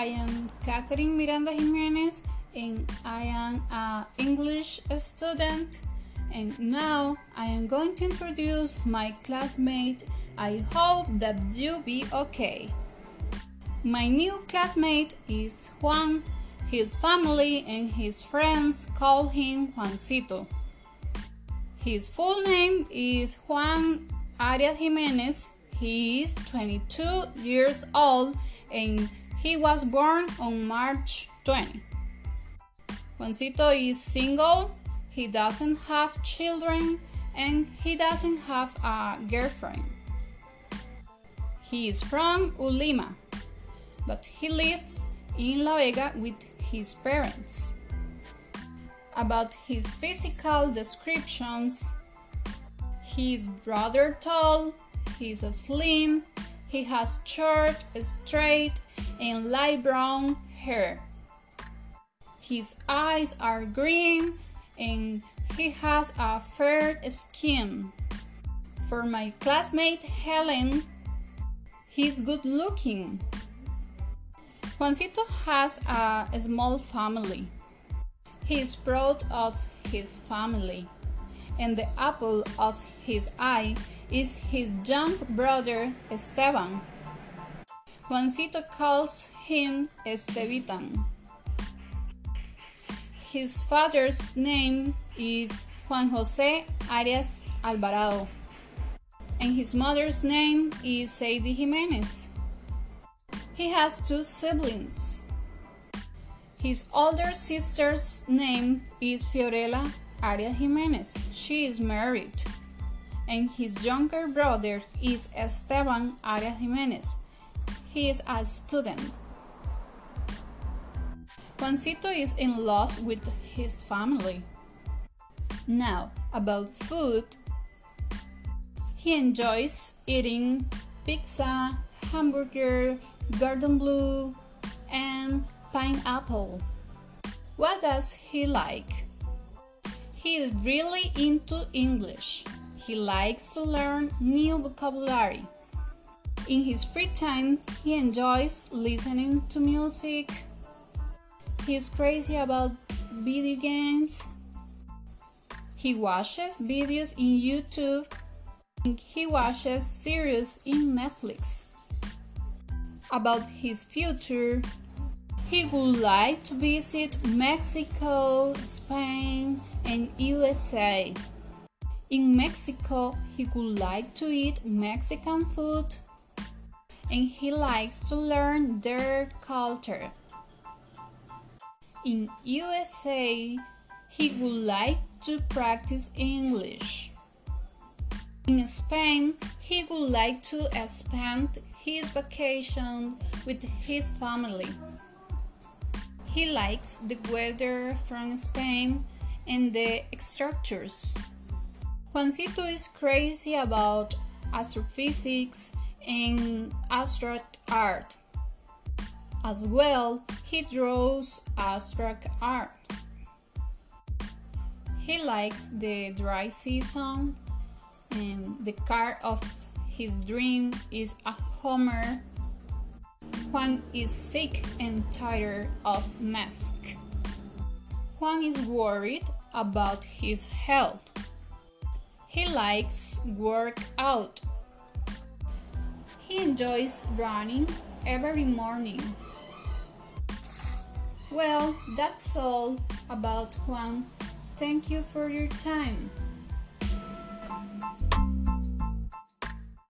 I am Catherine Miranda Jimenez and I am an English student. And now I am going to introduce my classmate. I hope that you be okay. My new classmate is Juan. His family and his friends call him Juancito. His full name is Juan Arias Jimenez. He is 22 years old and he was born on March 20. Juancito is single, he doesn't have children, and he doesn't have a girlfriend. He is from Ulima, but he lives in La Vega with his parents. About his physical descriptions, he is rather tall, he is slim, he has short, straight, and light brown hair. His eyes are green and he has a fair skin. For my classmate Helen, he's good looking. Juancito has a small family. He is proud of his family, and the apple of his eye is his young brother Esteban. Juancito calls him Estevitan. His father's name is Juan Jose Arias Alvarado, and his mother's name is Sadie Jimenez. He has two siblings. His older sister's name is Fiorella Arias Jimenez. She is married and his younger brother is Esteban Arias Jimenez. He is a student. Juancito is in love with his family. Now, about food, he enjoys eating pizza, hamburger, garden blue, and pineapple. What does he like? He is really into English. He likes to learn new vocabulary. In his free time, he enjoys listening to music. He's crazy about video games. He watches videos in YouTube. He watches series in Netflix. About his future, he would like to visit Mexico, Spain, and USA. In Mexico, he would like to eat Mexican food and he likes to learn their culture. In USA, he would like to practice English. In Spain, he would like to spend his vacation with his family. He likes the weather from Spain and the structures. Juancito is crazy about astrophysics and abstract art. As well, he draws abstract art. He likes the dry season, and the car of his dream is a Hummer. Juan is sick and tired of mask. Juan is worried about his health. He likes work out. He enjoys running every morning. Well, that's all about Juan. Thank you for your time.